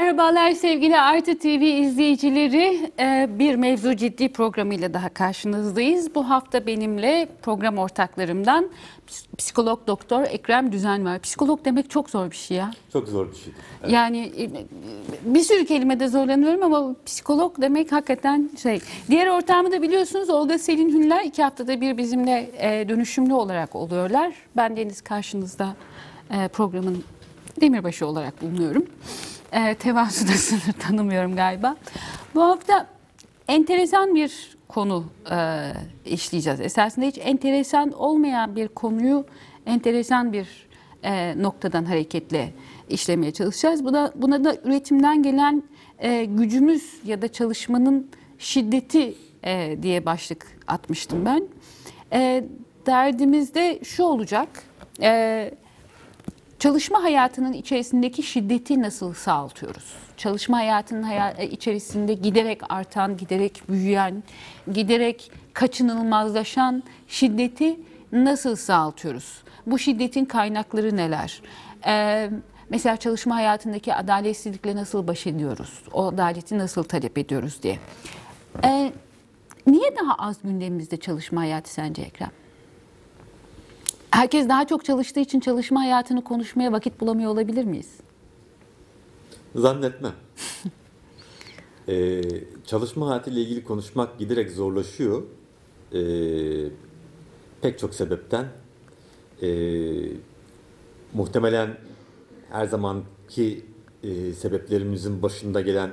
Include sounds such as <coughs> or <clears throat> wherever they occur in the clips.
Merhabalar sevgili Artı TV izleyicileri. Ee, Bir mevzu ciddi programıyla daha karşınızdayız. Bu hafta benimle program ortaklarımdan psikolog doktor Ekrem Düzen var. Psikolog demek çok zor bir şey ya. Çok zor bir şeydir. Evet. Yani e, bir sürü kelimede zorlanıyorum ama psikolog demek hakikaten şey. Diğer ortağımı da biliyorsunuz Olga Selin Hünler iki haftada bir bizimle e, dönüşümlü olarak oluyorlar. Ben Deniz karşınızda e, programın demirbaşı olarak bulunuyorum. E, tevazuda <laughs> sınır tanımıyorum galiba. Bu hafta enteresan bir konu e, işleyeceğiz. Esasında hiç enteresan olmayan bir konuyu enteresan bir e, noktadan hareketle işlemeye çalışacağız. Buna, buna da üretimden gelen e, gücümüz ya da çalışmanın şiddeti e, diye başlık atmıştım ben. E, derdimiz de şu olacak. E, Çalışma hayatının içerisindeki şiddeti nasıl sağaltıyoruz? Çalışma hayatının haya- içerisinde giderek artan, giderek büyüyen, giderek kaçınılmazlaşan şiddeti nasıl sağaltıyoruz? Bu şiddetin kaynakları neler? Ee, mesela çalışma hayatındaki adaletsizlikle nasıl baş ediyoruz? O adaleti nasıl talep ediyoruz diye. Ee, niye daha az gündemimizde çalışma hayatı sence Ekrem? Herkes daha çok çalıştığı için çalışma hayatını konuşmaya vakit bulamıyor olabilir miyiz? Zannetmem. <laughs> Ee, çalışma hayatıyla ilgili konuşmak giderek zorlaşıyor. Ee, pek çok sebepten. Ee, muhtemelen her zamanki e, sebeplerimizin başında gelen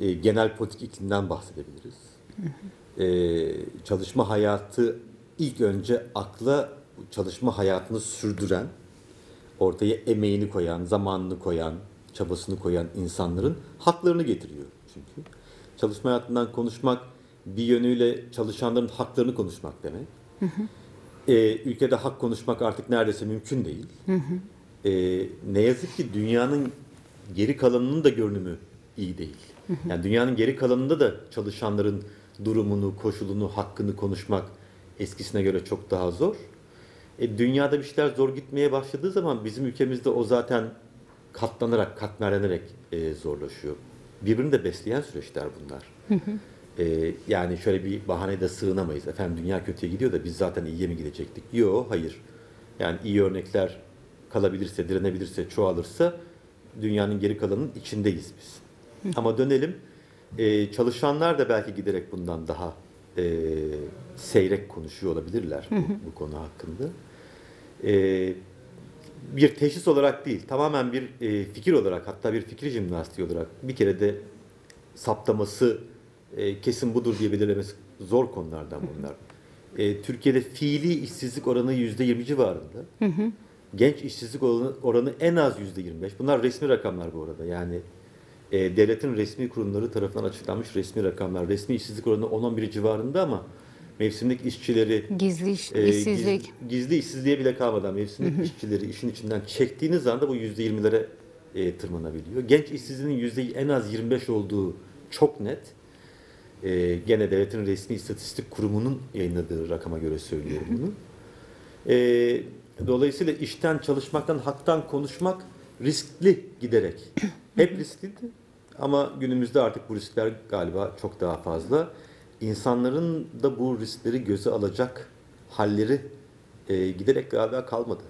e, genel politik iklimden bahsedebiliriz. Ee, çalışma hayatı ilk önce akla çalışma hayatını sürdüren, ortaya emeğini koyan, zamanını koyan, çabasını koyan insanların haklarını getiriyor çünkü. Çalışma hayatından konuşmak bir yönüyle çalışanların haklarını konuşmak demek. Hı hı. Ee, ülkede hak konuşmak artık neredeyse mümkün değil. Hı hı. Ee, ne yazık ki dünyanın geri kalanının da görünümü iyi değil. Hı hı. Yani dünyanın geri kalanında da çalışanların durumunu, koşulunu, hakkını konuşmak eskisine göre çok daha zor. E, dünyada bir şeyler zor gitmeye başladığı zaman bizim ülkemizde o zaten katlanarak, katmerlenerek e, zorlaşıyor. Birbirini de besleyen süreçler bunlar. E, yani şöyle bir bahane de sığınamayız. Efendim dünya kötüye gidiyor da biz zaten iyiye mi gidecektik? Yok, hayır. Yani iyi örnekler kalabilirse, direnebilirse, çoğalırsa dünyanın geri kalanının içindeyiz biz. Ama dönelim, e, çalışanlar da belki giderek bundan daha e, seyrek konuşuyor olabilirler bu, bu konu hakkında. E, bir teşhis olarak değil, tamamen bir e, fikir olarak, hatta bir fikir jimnastiği olarak bir kere de saptaması e, kesin budur diye belirlemesi zor konulardan bunlar. E, Türkiye'de fiili işsizlik oranı yüzde yirmi civarında. Hı hı. Genç işsizlik oranı, oranı en az yüzde yirmi beş. Bunlar resmi rakamlar bu arada. Yani e, devletin resmi kurumları tarafından açıklanmış resmi rakamlar. Resmi işsizlik oranı 10-11 civarında ama mevsimlik işçileri gizli iş, e, işsizlik giz, gizli işsizliğe bile kalmadan mevsimlik işçileri işin içinden çektiğiniz anda bu yüzde yirmilere e, tırmanabiliyor. Genç işsizliğinin yüzde en az 25 olduğu çok net. E, gene devletin resmi istatistik kurumunun yayınladığı rakama göre söylüyorum bunu. E, dolayısıyla işten çalışmaktan haktan konuşmak riskli giderek. Hep riskliydi ama günümüzde artık bu riskler galiba çok daha fazla. İnsanların da bu riskleri göze alacak halleri e, giderek galiba kalmadı.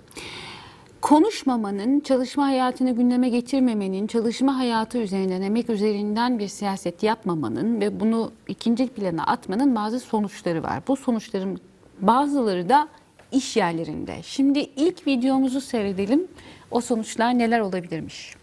Konuşmamanın, çalışma hayatını gündeme getirmemenin, çalışma hayatı üzerinden, emek üzerinden bir siyaset yapmamanın ve bunu ikinci plana atmanın bazı sonuçları var. Bu sonuçların bazıları da iş yerlerinde. Şimdi ilk videomuzu seyredelim. O sonuçlar neler olabilirmiş?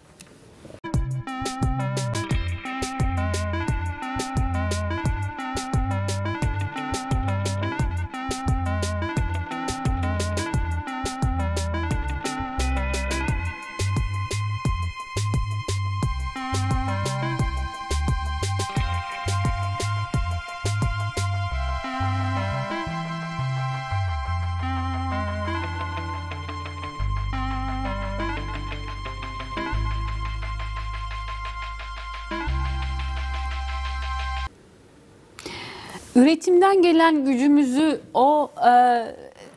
Üretimden gelen gücümüzü o e,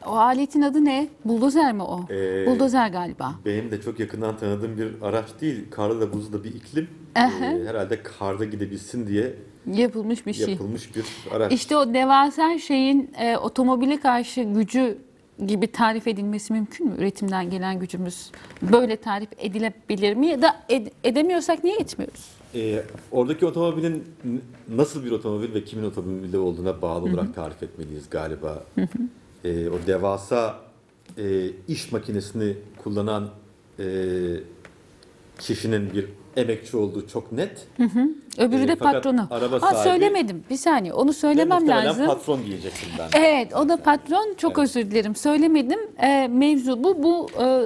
o aletin adı ne? Buldozer mi o? Ee, Buldozer galiba. Benim de çok yakından tanıdığım bir araç değil. Karlı da buzlu da bir iklim. Ee, herhalde karda gidebilsin diye Yapılmış bir şey. yapılmış bir araç. İşte o devasa şeyin e, otomobile karşı gücü gibi tarif edilmesi mümkün mü? Üretimden gelen gücümüz böyle tarif edilebilir mi? Ya da ed- edemiyorsak niye etmiyoruz? Ee, oradaki otomobilin nasıl bir otomobil ve kimin otomobili olduğuna bağlı olarak tarif etmeliyiz galiba. Ee, o devasa e, iş makinesini kullanan e, kişinin bir emekçi olduğu çok net. Öbürü Ee, de patronu. araba Ha sahibi- söylemedim. Bir saniye. Onu söylemem lazım. patron diyeceksin ben. Evet, o da patron. Çok özür dilerim. Söylemedim. Ee, mevzu bu. Bu e,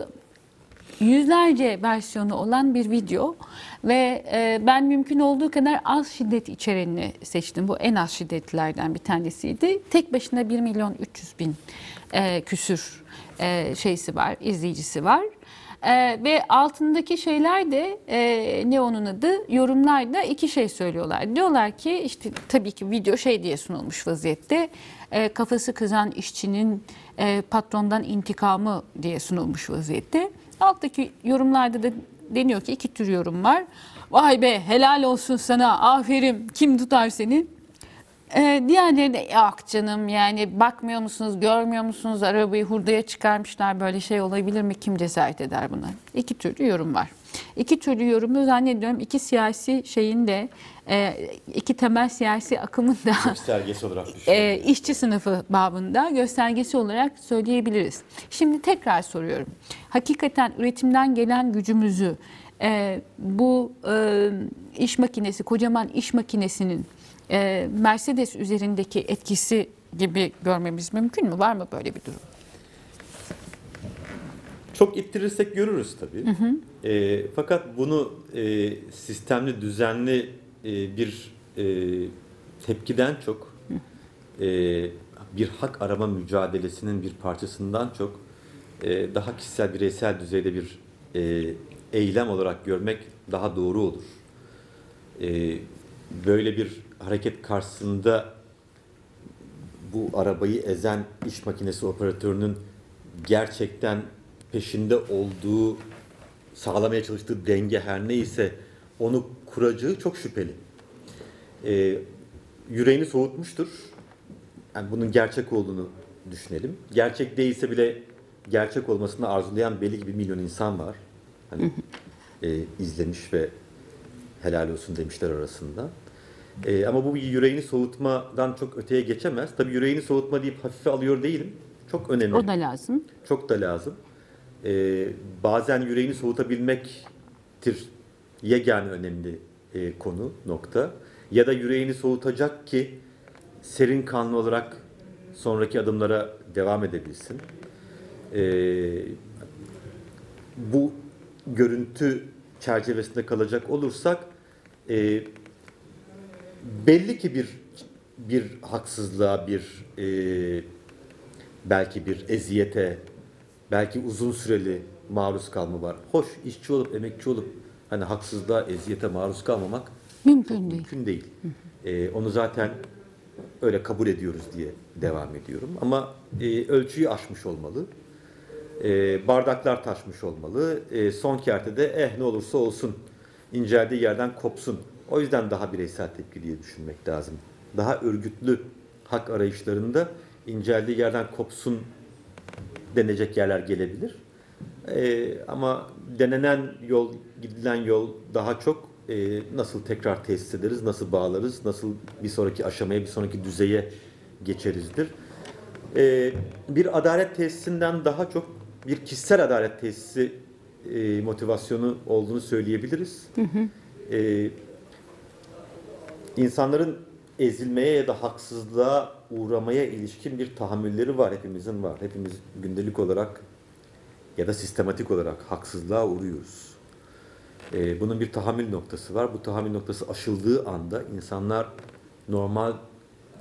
yüzlerce versiyonu olan bir video ve e, ben mümkün olduğu kadar az şiddet içerenini seçtim. Bu en az şiddetlilerden bir tanesiydi. Tek başına 1 milyon 300 bin e, küsür e, şeysi var, izleyicisi var. Ee, ve altındaki şeyler de e, ne onun adı yorumlarda iki şey söylüyorlar. Diyorlar ki işte tabii ki video şey diye sunulmuş vaziyette e, kafası kızan işçinin e, patrondan intikamı diye sunulmuş vaziyette. Alttaki yorumlarda da deniyor ki iki tür yorum var. Vay be helal olsun sana aferin kim tutar seni? Ee, diğerleri yok canım yani bakmıyor musunuz, görmüyor musunuz arabayı hurdaya çıkarmışlar böyle şey olabilir mi? Kim cesaret eder buna? İki türlü yorum var. İki türlü yorumu zannediyorum iki siyasi şeyin de e, iki temel siyasi akımın da <laughs> Göstergesi olarak e, işçi sınıfı babında göstergesi olarak söyleyebiliriz. Şimdi tekrar soruyorum. Hakikaten üretimden gelen gücümüzü e, bu e, iş makinesi, kocaman iş makinesinin e, Mercedes üzerindeki etkisi gibi görmemiz mümkün mü? Var mı böyle bir durum? Çok ittirirsek görürüz tabii. E, fakat bunu e, sistemli, düzenli e, bir e, tepkiden çok e, bir hak arama mücadelesinin bir parçasından çok e, daha kişisel, bireysel düzeyde bir e, eylem olarak görmek daha doğru olur. E, böyle bir hareket karşısında bu arabayı ezen iş makinesi operatörünün gerçekten peşinde olduğu, sağlamaya çalıştığı denge her neyse onu kuracağı çok şüpheli. Ee, yüreğini soğutmuştur. Yani bunun gerçek olduğunu düşünelim. Gerçek değilse bile gerçek olmasını arzulayan belli ki bir milyon insan var. Hani e, izlemiş ve helal olsun demişler arasında. Ee, ama bu bir yüreğini soğutmadan çok öteye geçemez. Tabii yüreğini soğutma deyip hafife alıyor değilim. Çok önemli. O da lazım. Çok da lazım. Ee, bazen yüreğini soğutabilmektir yegane önemli e, konu, nokta. Ya da yüreğini soğutacak ki serin kanlı olarak sonraki adımlara devam edebilsin. Ee, bu görüntü çerçevesinde kalacak olursak e, belli ki bir bir haksızlığa, bir e, belki bir eziyete, belki uzun süreli maruz kalma var. Hoş işçi olup emekçi olup hani haksızlığa, eziyete maruz kalmamak Mümkün değil. mümkün değil. Ee, onu zaten öyle kabul ediyoruz diye devam ediyorum. Ama e, ölçüyü aşmış olmalı. E, bardaklar taşmış olmalı. E, son kertede eh ne olursa olsun inceldiği yerden kopsun. O yüzden daha bireysel tepki diye düşünmek lazım. Daha örgütlü hak arayışlarında inceldiği yerden kopsun denecek yerler gelebilir. Ee, ama denenen yol, gidilen yol daha çok e, nasıl tekrar tesis ederiz, nasıl bağlarız, nasıl bir sonraki aşamaya, bir sonraki düzeye geçerizdir. Ee, bir adalet tesisinden daha çok bir kişisel adalet tesisi e, motivasyonu olduğunu söyleyebiliriz. Ee, insanların ezilmeye ya da haksızlığa uğramaya ilişkin bir tahammülleri var. Hepimizin var. Hepimiz gündelik olarak ya da sistematik olarak haksızlığa uğruyoruz. Ee, bunun bir tahammül noktası var. Bu tahammül noktası aşıldığı anda insanlar normal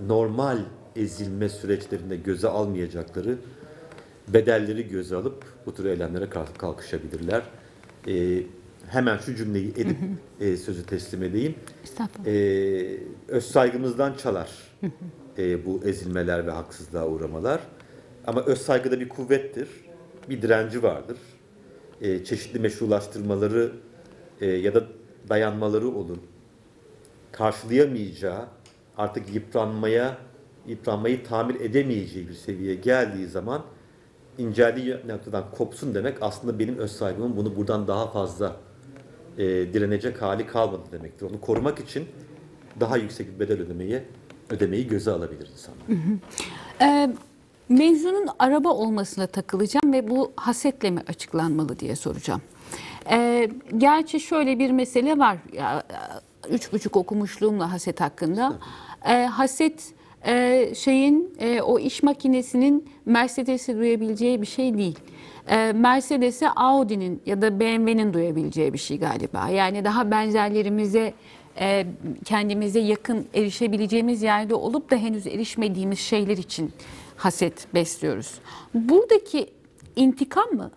normal ezilme süreçlerinde göze almayacakları bedelleri göze alıp bu tür eylemlere kalk- kalkışabilirler. Ee, hemen şu cümleyi edip e, sözü teslim edeyim. Ee, öz saygımızdan çalar e, bu ezilmeler ve haksızlığa uğramalar. ama öz saygıda bir kuvvettir. Bir direnci vardır. E, çeşitli meşrulaştırmaları e, ya da dayanmaları olur. Karşılayamayacağı, artık yıpranmaya, yıpranmayı tamir edemeyeceği bir seviyeye geldiği zaman inceldiği noktadan kopsun demek aslında benim öz saygımın bunu buradan daha fazla e, direnecek hali kalmadı demektir. Onu korumak için daha yüksek bir bedel ödemeyi ödemeyi göze alabilir insanlar. Mevzunun araba olmasına takılacağım ve bu hasetle mi açıklanmalı diye soracağım. Ee, gerçi şöyle bir mesele var. Ya, üç buçuk okumuşluğumla haset hakkında. Ee, haset e, şeyin e, o iş makinesinin Mercedes'i duyabileceği bir şey değil. Ee, Mercedes'e Audi'nin ya da BMW'nin duyabileceği bir şey galiba. Yani daha benzerlerimize e, kendimize yakın erişebileceğimiz yerde olup da henüz erişmediğimiz şeyler için haset besliyoruz. Buradaki intikam mı?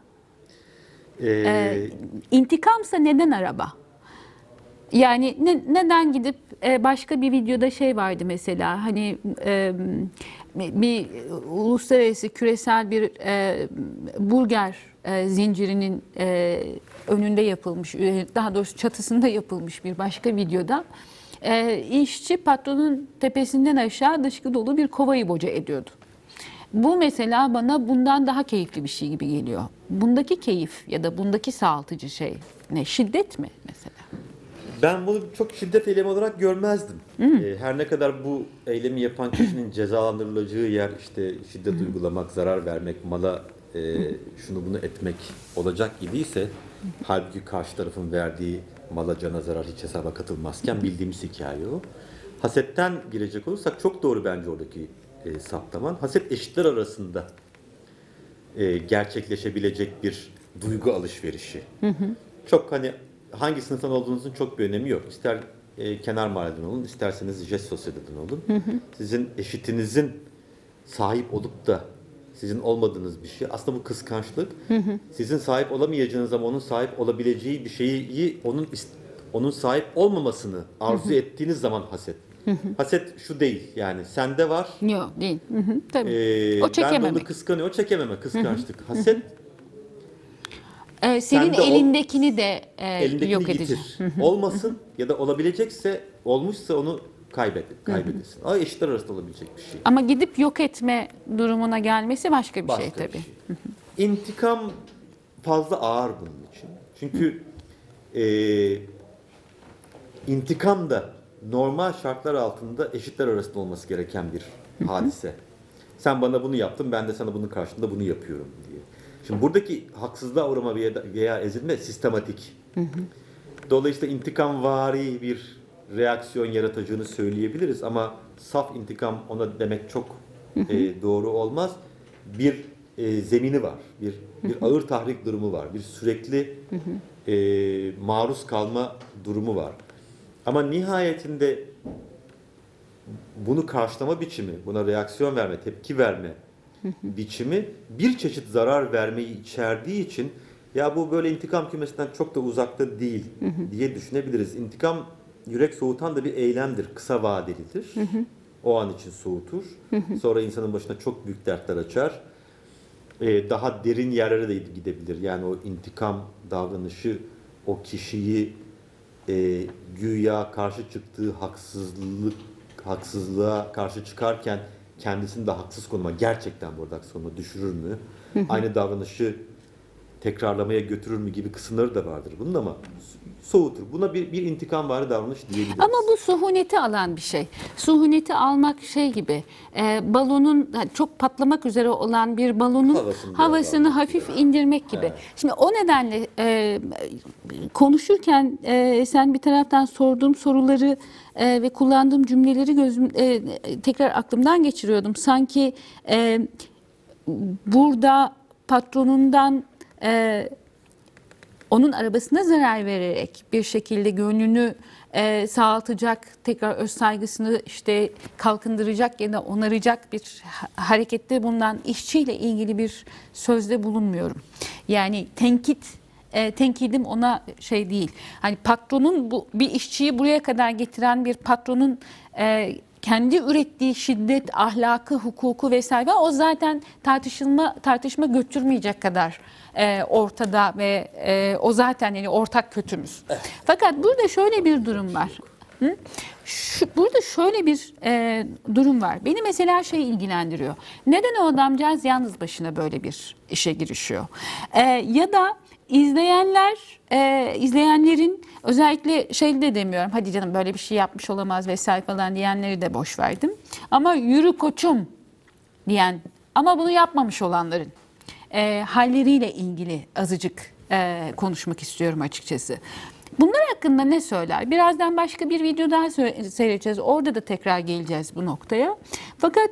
Ee, İntikamsa neden araba? Yani ne- neden gidip e, başka bir videoda şey vardı mesela hani e, bir uluslararası küresel bir e, burger e, zincirinin e, önünde yapılmış e, daha doğrusu çatısında yapılmış bir başka videoda e, işçi patronun tepesinden aşağı dışkı dolu bir kovayı boca ediyordu. Bu mesela bana bundan daha keyifli bir şey gibi geliyor. Bundaki keyif ya da bundaki sağaltıcı şey ne? Şiddet mi mesela? Ben bunu çok şiddet eylemi olarak görmezdim. Ee, her ne kadar bu eylemi yapan kişinin <clears throat> cezalandırılacağı yer işte şiddet uygulamak, zarar vermek, mala e, şunu bunu etmek olacak idiyse halbuki karşı tarafın verdiği mala cana zarar hiç hesaba katılmazken bildiğimiz hikaye o. Hasetten girecek olursak çok doğru bence oradaki e, saptaman. Haset eşitler arasında e, gerçekleşebilecek bir duygu alışverişi. Çok hani hangi sınıftan olduğunuzun çok bir önemi yok. İster e, kenar mahalleden olun, isterseniz jest sosyeteden olun. Sizin eşitinizin sahip olup da sizin olmadığınız bir şey. Aslında bu kıskançlık. Sizin sahip olamayacağınız ama onun sahip olabileceği bir şeyi onun onun sahip olmamasını arzu ettiğiniz zaman haset. Haset şu değil yani sende var. Yok değil. Hı hı, Tabii. Ee, o ben de çekememek. onu kıskanıyor. Çekememe, kıskançlık. Haset Ee, senin Sen de ol- elindekini de e, elindekini yok edeceğim. Olmasın ya da olabilecekse, olmuşsa onu kaybet, kaybedesin. Ama eşitler arasında olabilecek bir şey. Ama gidip yok etme durumuna gelmesi başka bir Başka şey bir tabii. şey. İntikam fazla ağır bunun için. Çünkü eee intikam da normal şartlar altında eşitler arasında olması gereken bir hadise. Sen bana bunu yaptın, ben de sana bunun karşılığında bunu yapıyorum diye. Şimdi buradaki haksızlığa uğrama veya, ezilme sistematik. Dolayısıyla intikam vari bir reaksiyon yaratacağını söyleyebiliriz ama saf intikam ona demek çok e, doğru olmaz. Bir e, zemini var, bir bir ağır tahrik durumu var, bir sürekli e, maruz kalma durumu var. Ama nihayetinde bunu karşılama biçimi, buna reaksiyon verme, tepki verme biçimi bir çeşit zarar vermeyi içerdiği için ya bu böyle intikam kümesinden çok da uzakta değil diye düşünebiliriz. İntikam yürek soğutan da bir eylemdir, kısa vadelidir. O an için soğutur. Sonra insanın başına çok büyük dertler açar. Ee, daha derin yerlere de gidebilir. Yani o intikam davranışı o kişiyi e, güya karşı çıktığı haksızlık haksızlığa karşı çıkarken kendisini de haksız konuma gerçekten bu arada haksız konuma düşürür mü? Aynı davranışı tekrarlamaya götürür mü gibi kısımları da vardır bunun ama soğutur. Buna bir, bir intikam vari davranış diyebiliriz. Ama bu suhuneti alan bir şey. Suhuneti almak şey gibi e, balonun çok patlamak üzere olan bir balonun Havasını havasını, hafif indirmek gibi. Şimdi o nedenle e, konuşurken e, sen bir taraftan sorduğum soruları e, ve kullandığım cümleleri gözüm e, tekrar aklımdan geçiriyordum. Sanki e, burada patronundan e, onun arabasına zarar vererek bir şekilde gönlünü e, sağaltacak, tekrar öz saygısını işte kalkındıracak ya da onaracak bir ha- harekette bulunan işçiyle ilgili bir sözde bulunmuyorum. Yani tenkit e, tenkidim ona şey değil. Hani patronun bu bir işçiyi buraya kadar getiren bir patronun e, kendi ürettiği şiddet, ahlakı, hukuku vesaire o zaten tartışılma tartışma götürmeyecek kadar e, ortada ve e, o zaten yani ortak kötümüz. Fakat burada şöyle bir durum var. Hı? Şu, burada şöyle bir e, durum var. Beni mesela şey ilgilendiriyor. Neden o adamcağız yalnız başına böyle bir işe girişiyor? E, ya da izleyenler, e, izleyenlerin özellikle şey de demiyorum. Hadi canım böyle bir şey yapmış olamaz vesaire falan diyenleri de boş verdim. Ama yürü koçum diyen ama bunu yapmamış olanların e, halleriyle ilgili azıcık e, konuşmak istiyorum açıkçası. Bunlar hakkında ne söyler? Birazdan başka bir video daha seyredeceğiz. Orada da tekrar geleceğiz bu noktaya. Fakat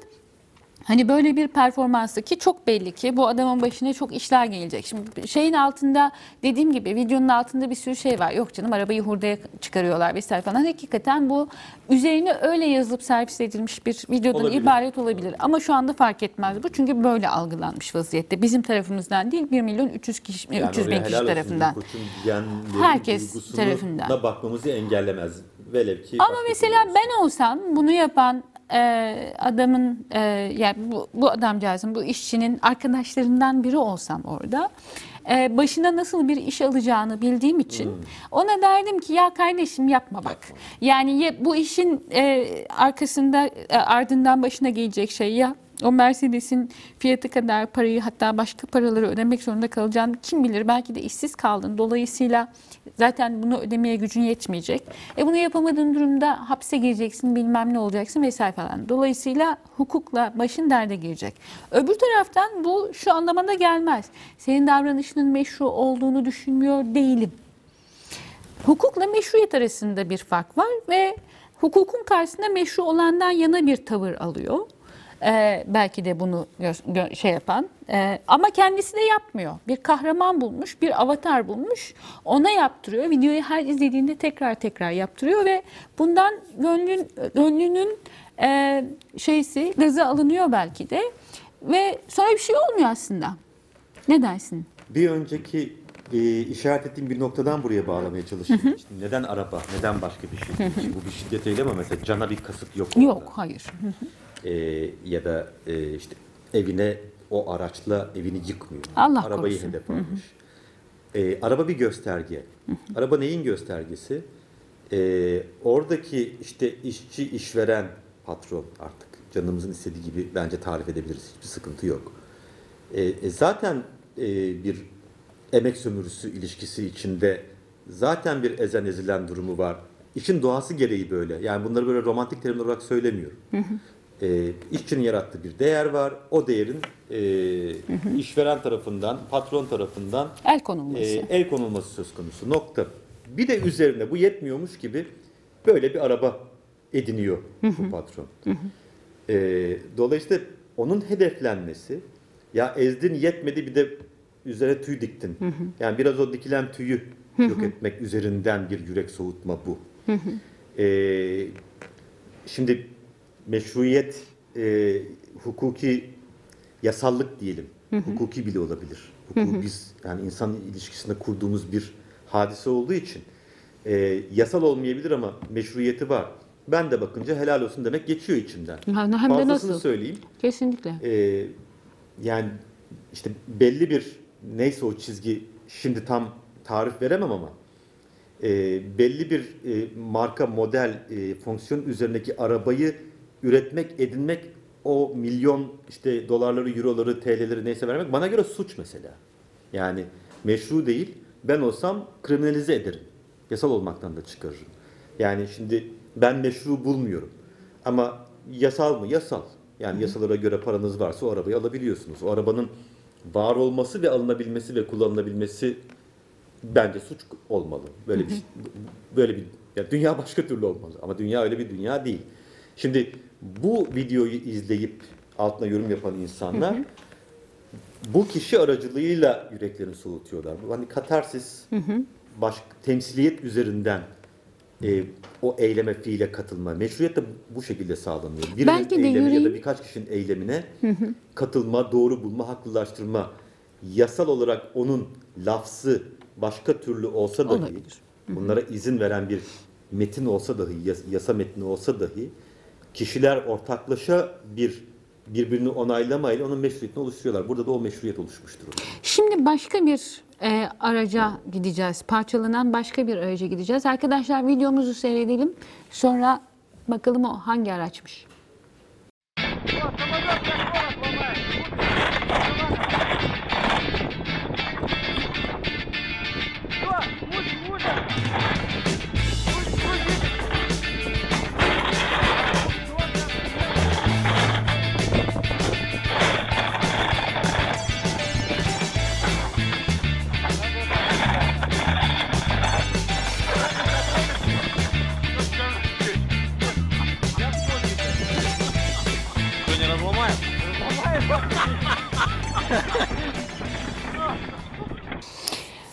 Hani böyle bir performansı ki çok belli ki bu adamın başına çok işler gelecek. Şimdi şeyin altında dediğim gibi videonun altında bir sürü şey var. Yok canım arabayı hurdaya çıkarıyorlar vesaire falan. Hakikaten bu üzerine öyle yazılıp servis edilmiş bir videodan Olabilir. ibaret olabilir. Ama şu anda fark etmez bu. Çünkü böyle algılanmış vaziyette. Bizim tarafımızdan değil 1 milyon 300 kişi, 300 bin kişi tarafından. Herkes tarafından. da bakmamızı engellemez. Velev ki Ama mesela ben olsam bunu yapan e, adamın e, yani bu, bu adamcağızın bu işçinin arkadaşlarından biri olsam orada e, başına nasıl bir iş alacağını bildiğim için Hmm. ona derdim ki ya kardeşim yapma bak. Yani ya, bu işin e, arkasında e, ardından başına gelecek şey ya o Mercedes'in fiyatı kadar parayı hatta başka paraları ödemek zorunda kalacağını kim bilir belki de işsiz kaldın. Dolayısıyla zaten bunu ödemeye gücün yetmeyecek. E bunu yapamadığın durumda hapse gireceksin bilmem ne olacaksın vesaire falan. Dolayısıyla hukukla başın derde girecek. Öbür taraftan bu şu anlamına gelmez. Senin davranışının meşru olduğunu düşünmüyor değilim. Hukukla meşruiyet arasında bir fark var ve hukukun karşısında meşru olandan yana bir tavır alıyor. Ee, belki de bunu şey yapan Ee, ama kendisi de yapmıyor. Bir kahraman bulmuş, bir avatar bulmuş, ona yaptırıyor. Videoyu her izlediğinde tekrar tekrar yaptırıyor ve bundan gönlün, gönlünün e, şeysi gazı alınıyor belki de ve sonra bir şey olmuyor aslında. Ne dersin? Bir önceki e, işaret ettiğim bir noktadan buraya bağlamaya çalışıyorum. İşte neden araba, neden başka bir şey? Şimdi bu bir şiddet eylemi ama mesela cana bir kasıt yok. orada. Yok, hayır. E, ya da e, işte evine o araçla evini yıkmıyor. Allah Arabayı korusun. hedef almış. E, araba bir gösterge. Araba neyin göstergesi? E, oradaki işte işçi, işveren, patron artık canımızın istediği gibi bence tarif edebiliriz. Hiçbir sıkıntı yok. E, zaten e, bir emek sömürüsü ilişkisi içinde zaten bir ezen ezilen durumu var. İşin doğası gereği böyle. Yani bunları böyle romantik terimler olarak söylemiyorum. E, işçinin yarattığı bir değer var. O değerin e, işveren tarafından, patron tarafından El konulması. e, el konulması söz konusu. Nokta. Bir de üzerine bu yetmiyormuş gibi böyle bir araba ediniyor bu patron. E, dolayısıyla onun hedeflenmesi ya ezdin yetmedi bir de üzerine tüy diktin. Yani biraz o dikilen tüyü yok etmek üzerinden bir yürek soğutma bu. E, şimdi meşruiyet e, hukuki yasallık diyelim. Hukuki bile olabilir. Hukuku biz yani insan ilişkisinde kurduğumuz bir hadise olduğu için e, yasal olmayabilir ama meşruiyeti var. Ben de bakınca helal olsun demek geçiyor içimden. Hem de Fazlasını nasıl? söyleyeyim. Kesinlikle. E, yani işte belli bir neyse o çizgi şimdi tam tarif veremem ama e, belli bir e, marka, model, e, fonksiyon üzerindeki arabayı üretmek, edinmek o milyon işte dolarları, euroları, TL'leri neyse vermek bana göre suç mesela. Yani meşru değil. Ben olsam kriminalize ederim. Yasal olmaktan da çıkarırım. Yani şimdi ben meşru bulmuyorum. Ama yasal mı? Yasal. Yani yasalara göre paranız varsa o arabayı alabiliyorsunuz. O arabanın var olması ve alınabilmesi ve kullanılabilmesi bence suç olmalı. Böyle bir şey- böyle bir ya dünya başka türlü olmalı ama dünya öyle bir dünya değil. Şimdi bu videoyu izleyip altına yorum yapan insanlar bu kişi aracılığıyla yüreklerini soğutuyorlar. Bu hani katarsis baş, temsiliyet üzerinden e, o eyleme fiile katılma. Meşruiyet de bu şekilde sağlanıyor. Birinin Belki de eylemi ya da birkaç kişinin eylemine katılma, doğru bulma, haklılaştırma. Yasal olarak onun lafzı başka türlü olsa dahi, Olabilir. bunlara izin veren bir metin olsa dahi, yas- yasa metni olsa dahi kişiler ortaklaşa bir birbirini onaylamayla onun meşruiyetini oluşturuyorlar. Burada da o meşruiyet oluşmuş durumda. Şimdi başka bir e, araca gideceğiz. Parçalanan başka bir araca gideceğiz. Arkadaşlar videomuzu seyredelim. Sonra bakalım o hangi araçmış.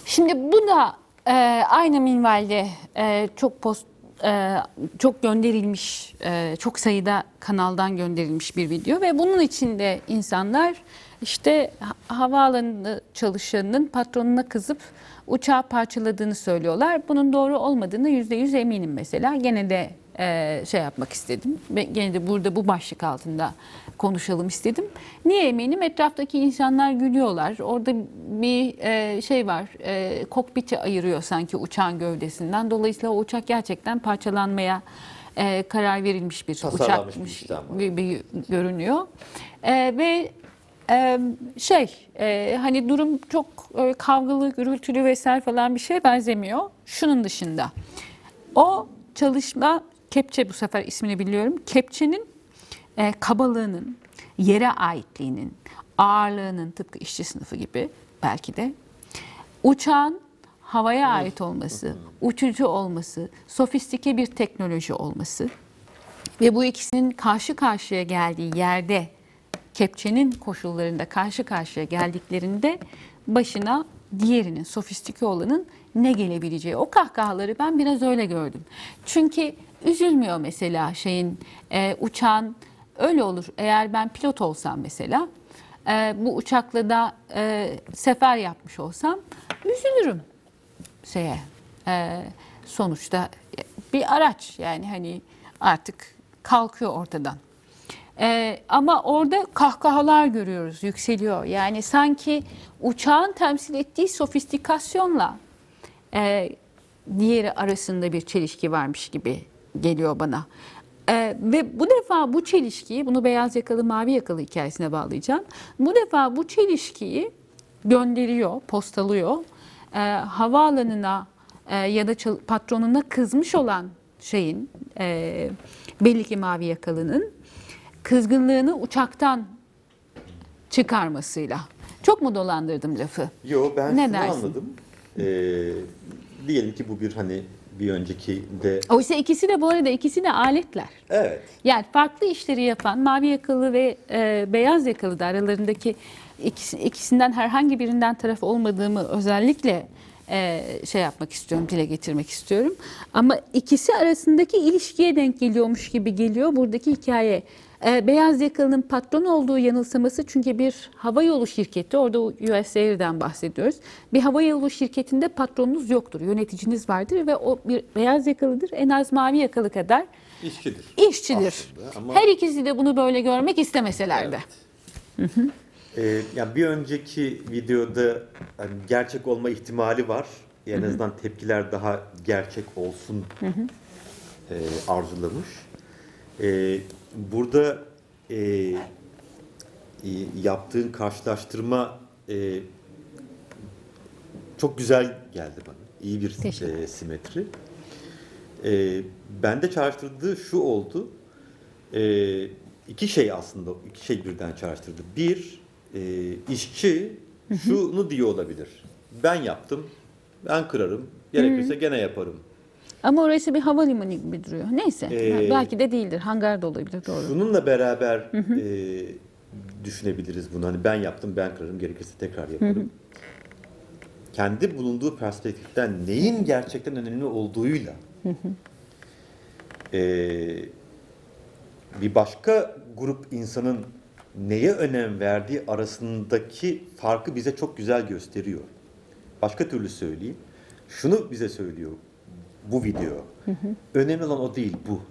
Şimdi bu da e, aynı minvalde e, çok post e, çok gönderilmiş, e, çok sayıda kanaldan gönderilmiş bir video ve bunun içinde insanlar işte ha- havaalanı çalışanının patronuna kızıp uçağı parçaladığını söylüyorlar. Bunun doğru olmadığını yüzde yüz eminim mesela. Gene de e, şey yapmak istedim. Ve gene de burada bu başlık altında konuşalım istedim. Niye eminim? Etraftaki insanlar gülüyorlar. Orada bir e, şey var. E, kokpiti ayırıyor sanki uçağın gövdesinden. Dolayısıyla o uçak gerçekten parçalanmaya e, karar verilmiş bir uçakmış bir görünüyor. E, ve şey e, hani durum çok e, kavgalı, gürültülü vesaire falan bir şeye benzemiyor. Şunun dışında. O çalışma kepçe bu sefer ismini biliyorum. Kepçenin e, kabalığının, yere aitliğinin, ağırlığının tıpkı işçi sınıfı gibi belki de uçağın havaya ait olması, uçucu olması, sofistike bir teknoloji olması ve bu ikisinin karşı karşıya geldiği yerde kepçenin koşullarında karşı karşıya geldiklerinde başına diğerinin sofistike olanın ne gelebileceği o kahkahaları ben biraz öyle gördüm. Çünkü üzülmüyor mesela şeyin e, uçağın öyle olur eğer ben pilot olsam mesela e, bu uçakla da e, sefer yapmış olsam üzülürüm şeye e, sonuçta bir araç yani hani artık kalkıyor ortadan. E, ama orada kahkahalar görüyoruz yükseliyor. Yani sanki uçağın temsil ettiği sofistikasyonla e, diğeri arasında bir çelişki varmış gibi geliyor bana. E, ve bu defa bu çelişkiyi, bunu beyaz yakalı mavi yakalı hikayesine bağlayacağım. Bu defa bu çelişkiyi gönderiyor, postalıyor. E, havaalanına e, ya da patronuna kızmış olan şeyin, e, belli ki mavi yakalının kızgınlığını uçaktan çıkarmasıyla. Çok mu dolandırdım lafı? Yo ben Ne şunu dersin? anladım. Ee, diyelim ki bu bir hani bir önceki de Oysa ikisi de bu arada ikisi de aletler. evet Yani farklı işleri yapan mavi yakalı ve e, beyaz yakalı da aralarındaki ikisi, ikisinden herhangi birinden taraf olmadığımı özellikle e, şey yapmak istiyorum, dile getirmek istiyorum. Ama ikisi arasındaki ilişkiye denk geliyormuş gibi geliyor buradaki hikaye. E, beyaz yakalının patron olduğu yanılsaması çünkü bir havayolu şirketi, orada US Air'den bahsediyoruz. Bir havayolu şirketinde patronunuz yoktur, yöneticiniz vardır ve o bir beyaz yakalıdır. En az mavi yakalı kadar işçidir. işçidir. Ama- Her ikisi de bunu böyle görmek istemeseler de. Ee, yani bir önceki videoda hani gerçek olma ihtimali var. En azından tepkiler daha gerçek olsun e, arzulamış. E, burada e, yaptığın karşılaştırma e, çok güzel geldi bana. İyi bir e, simetri. E, bende çağrıştırdığı şu oldu. E, iki şey aslında, iki şey birden çağrıştırdı. Bir, e, işçi şunu diyor olabilir. Ben yaptım, ben kırarım, gerekirse gene yaparım. Ama orası bir havalimanı gibi duruyor. Neyse. Ee, belki de değildir. Hangar da olabilir doğru. Şununla beraber e, düşünebiliriz bunu. Hani ben yaptım, ben kırarım, gerekirse tekrar yaparım. Kendi bulunduğu perspektiften neyin gerçekten önemli olduğuyla e, bir başka grup insanın neye önem verdiği arasındaki farkı bize çok güzel gösteriyor. Başka türlü söyleyeyim. Şunu bize söylüyor bu video. Önemli olan o değil bu.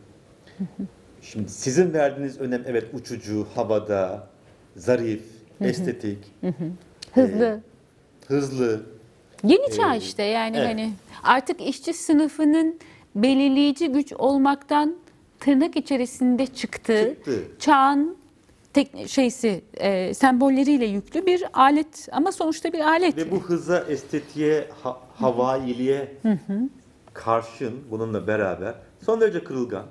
Şimdi sizin verdiğiniz önem evet uçucu, havada, zarif, estetik, Hızlı. hızlı. Yeni çağ işte yani evet. hani artık işçi sınıfının belirleyici güç olmaktan tırnak içerisinde çıktığı Çıktı. çağın tek şeysi e, sembolleriyle yüklü bir alet ama sonuçta bir alet. Ve bu hıza, estetiğe, ha- havailiğe karşın bununla beraber son derece kırılgan.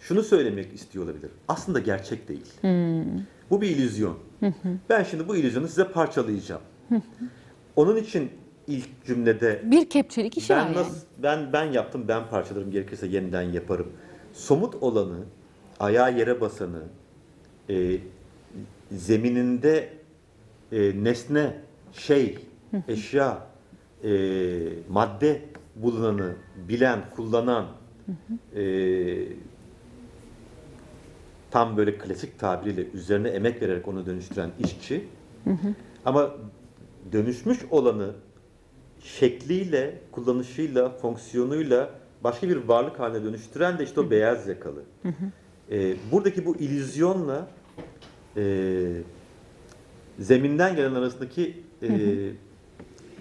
Şunu söylemek istiyor olabilir. Aslında gerçek değil. Bu bir illüzyon. Ben şimdi bu illüzyonu size parçalayacağım. Onun için ilk cümlede bir kepçelik işi var ben yani. nasıl ben ben yaptım ben parçalarım gerekirse yeniden yaparım. Somut olanı, ayağı yere basanı, e, zemininde e, nesne, şey, eşya, e, madde bulunanı bilen, kullanan, e, tam böyle klasik tabiriyle üzerine emek vererek onu dönüştüren işçi. Ama dönüşmüş olanı şekliyle, kullanışıyla, fonksiyonuyla başka bir varlık haline dönüştüren de işte o beyaz yakalı. Ee, buradaki bu illüzyonla e, zeminden gelen arasındaki e,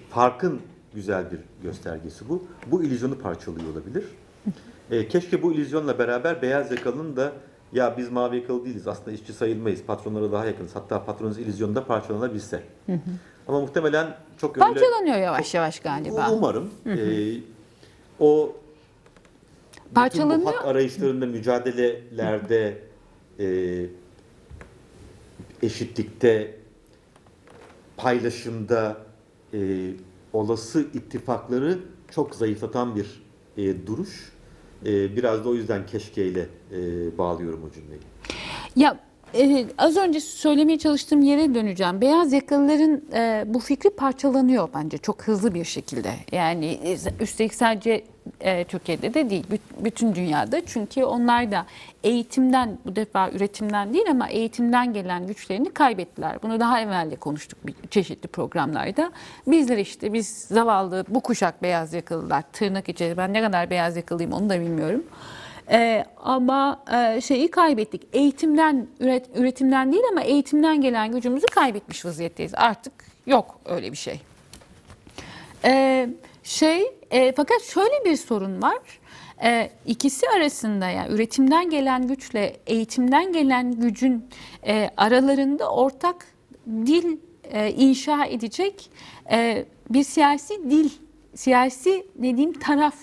farkın güzel bir göstergesi bu. Bu illüzyonu parçalıyor olabilir. E, keşke bu illüzyonla beraber beyaz yakalının da ya biz mavi yakalı değiliz aslında işçi sayılmayız patronlara daha yakınız hatta patronunuz illüzyonda parçalanabilse. Ama muhtemelen çok öyle Parçalanıyor yavaş yavaş galiba. Umarım. Ee, o bütün bu Parçalanıyor. hak arayışlarında, mücadelelerde, e, eşitlikte, paylaşımda e, olası ittifakları çok zayıflatan bir e, duruş. E, biraz da o yüzden keşkeyle e, bağlıyorum o cümleyi. Ya e, az önce söylemeye çalıştığım yere döneceğim. Beyaz yakalıların e, bu fikri parçalanıyor bence çok hızlı bir şekilde. Yani e, üstelik sadece e, Türkiye'de de değil, büt- bütün dünyada. Çünkü onlar da eğitimden, bu defa üretimden değil ama eğitimden gelen güçlerini kaybettiler. Bunu daha evvel de konuştuk bir- çeşitli programlarda. Bizler işte, biz zavallı bu kuşak beyaz yakalılar, tırnak içeri, ben ne kadar beyaz yakalıyım onu da bilmiyorum. Ee, ama e, şeyi kaybettik. Eğitimden, üret, üretimden değil ama eğitimden gelen gücümüzü kaybetmiş vaziyetteyiz. Artık yok öyle bir şey. Ee, şey, e, fakat şöyle bir sorun var. Ee, ikisi arasında yani üretimden gelen güçle eğitimden gelen gücün e, aralarında ortak dil e, inşa edecek e, bir siyasi dil, siyasi dediğim taraf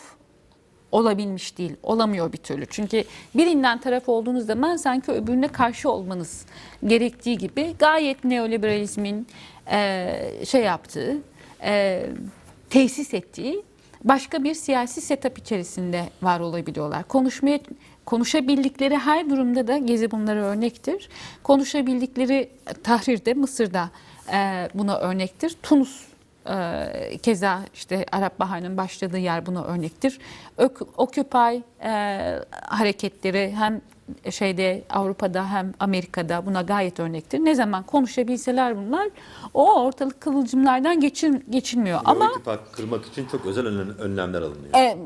olabilmiş değil, olamıyor bir türlü. Çünkü birinden taraf olduğunuz zaman sanki öbürüne karşı olmanız gerektiği gibi gayet neoliberalizmin e, şey yaptığı, e, tesis ettiği başka bir siyasi setup içerisinde var olabiliyorlar. Konuşmaya konuşabildikleri her durumda da Gezi bunlara örnektir. Konuşabildikleri Tahrir'de, Mısır'da e, buna örnektir. Tunus ee, keza işte Arap Baharı'nın başladığı yer buna örnektir. Ök- Occupy e, hareketleri hem şeyde Avrupa'da hem Amerika'da buna gayet örnektir. Ne zaman konuşabilseler bunlar o ortalık kıvılcımlardan geçir, geçilmiyor. Ama Ama ittifak kırmak için çok özel önlem- önlemler alınıyor. e,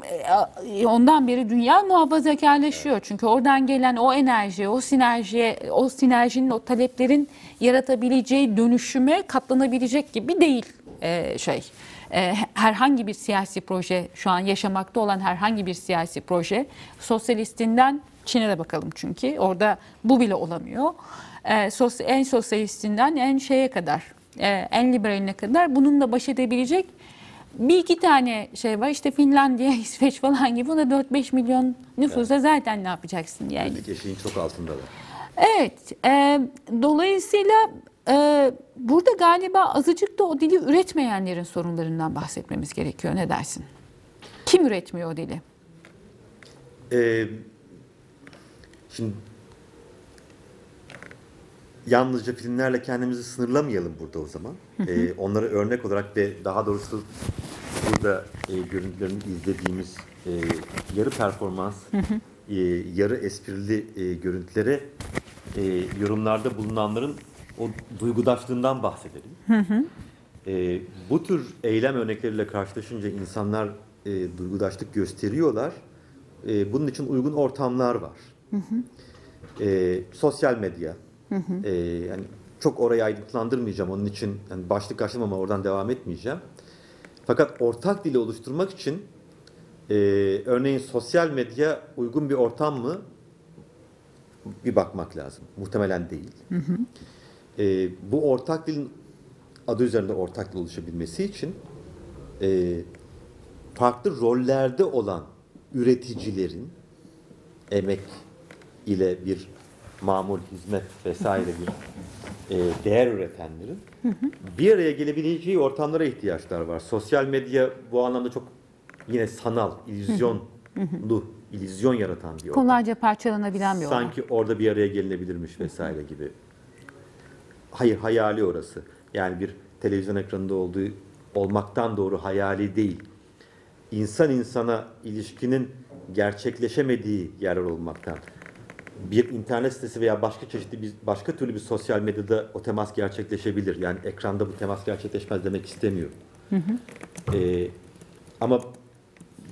e, ondan beri dünya muhafazakarlaşıyor. Çünkü oradan gelen o enerji, o sinerjiye, o sinerjinin, o taleplerin yaratabileceği dönüşüme katlanabilecek gibi değil e, şey. E, herhangi bir siyasi proje, şu an yaşamakta olan herhangi bir siyasi proje, sosyalistinden Çin'e de bakalım çünkü orada bu bile olamıyor. E, sos- en sosyalistinden en şeye kadar, e, en liberaline kadar bununla baş edebilecek bir iki tane şey var işte Finlandiya, <laughs> İsveç falan gibi. Bu da 4-5 milyon nüfusa zaten ne yapacaksın yani. Birlik eşiğin çok altındalar. Evet. e, dolayısıyla e, burada galiba azıcık da o dili üretmeyenlerin sorunlarından bahsetmemiz gerekiyor. Ne dersin? Kim üretmiyor o dili? Ee, şimdi yalnızca filmlerle kendimizi sınırlamayalım burada o zaman. Ee, onları örnek olarak ve daha doğrusu burada e, görüntülerini izlediğimiz e, yarı performans, e, yarı esprili e, görüntülere e, yorumlarda bulunanların o duygudaşlığından bahsedelim. E, bu tür eylem örnekleriyle karşılaşınca insanlar e, duygudaşlık gösteriyorlar. E, bunun için uygun ortamlar var. E, sosyal medya. E, yani çok orayı ayrıntılandırmayacağım. Onun için yani başlık açtım ama oradan devam etmeyeceğim. Fakat ortak dili oluşturmak için e, örneğin sosyal medya uygun bir ortam mı? Bir bakmak lazım. Muhtemelen değil. E, bu ortak dilin adı üzerinde ortak dil oluşabilmesi için e, farklı rollerde olan üreticilerin emek ile bir mamul hizmet vesaire bir e, değer üretenlerin bir araya gelebileceği ortamlara ihtiyaçlar var. Sosyal medya bu anlamda çok yine sanal, illüzyonlu, illüzyon yaratan bir ortam. Kolayca parçalanabilen bir olay. Sanki orada bir araya gelinebilirmiş vesaire gibi. Hayır hayali orası. Yani bir televizyon ekranında olduğu olmaktan doğru hayali değil. İnsan insana ilişkinin gerçekleşemediği yerler olmaktan. Bir internet sitesi veya başka çeşitli bir başka türlü bir sosyal medyada o temas gerçekleşebilir. Yani ekranda bu temas gerçekleşmez demek istemiyorum. Ee, ama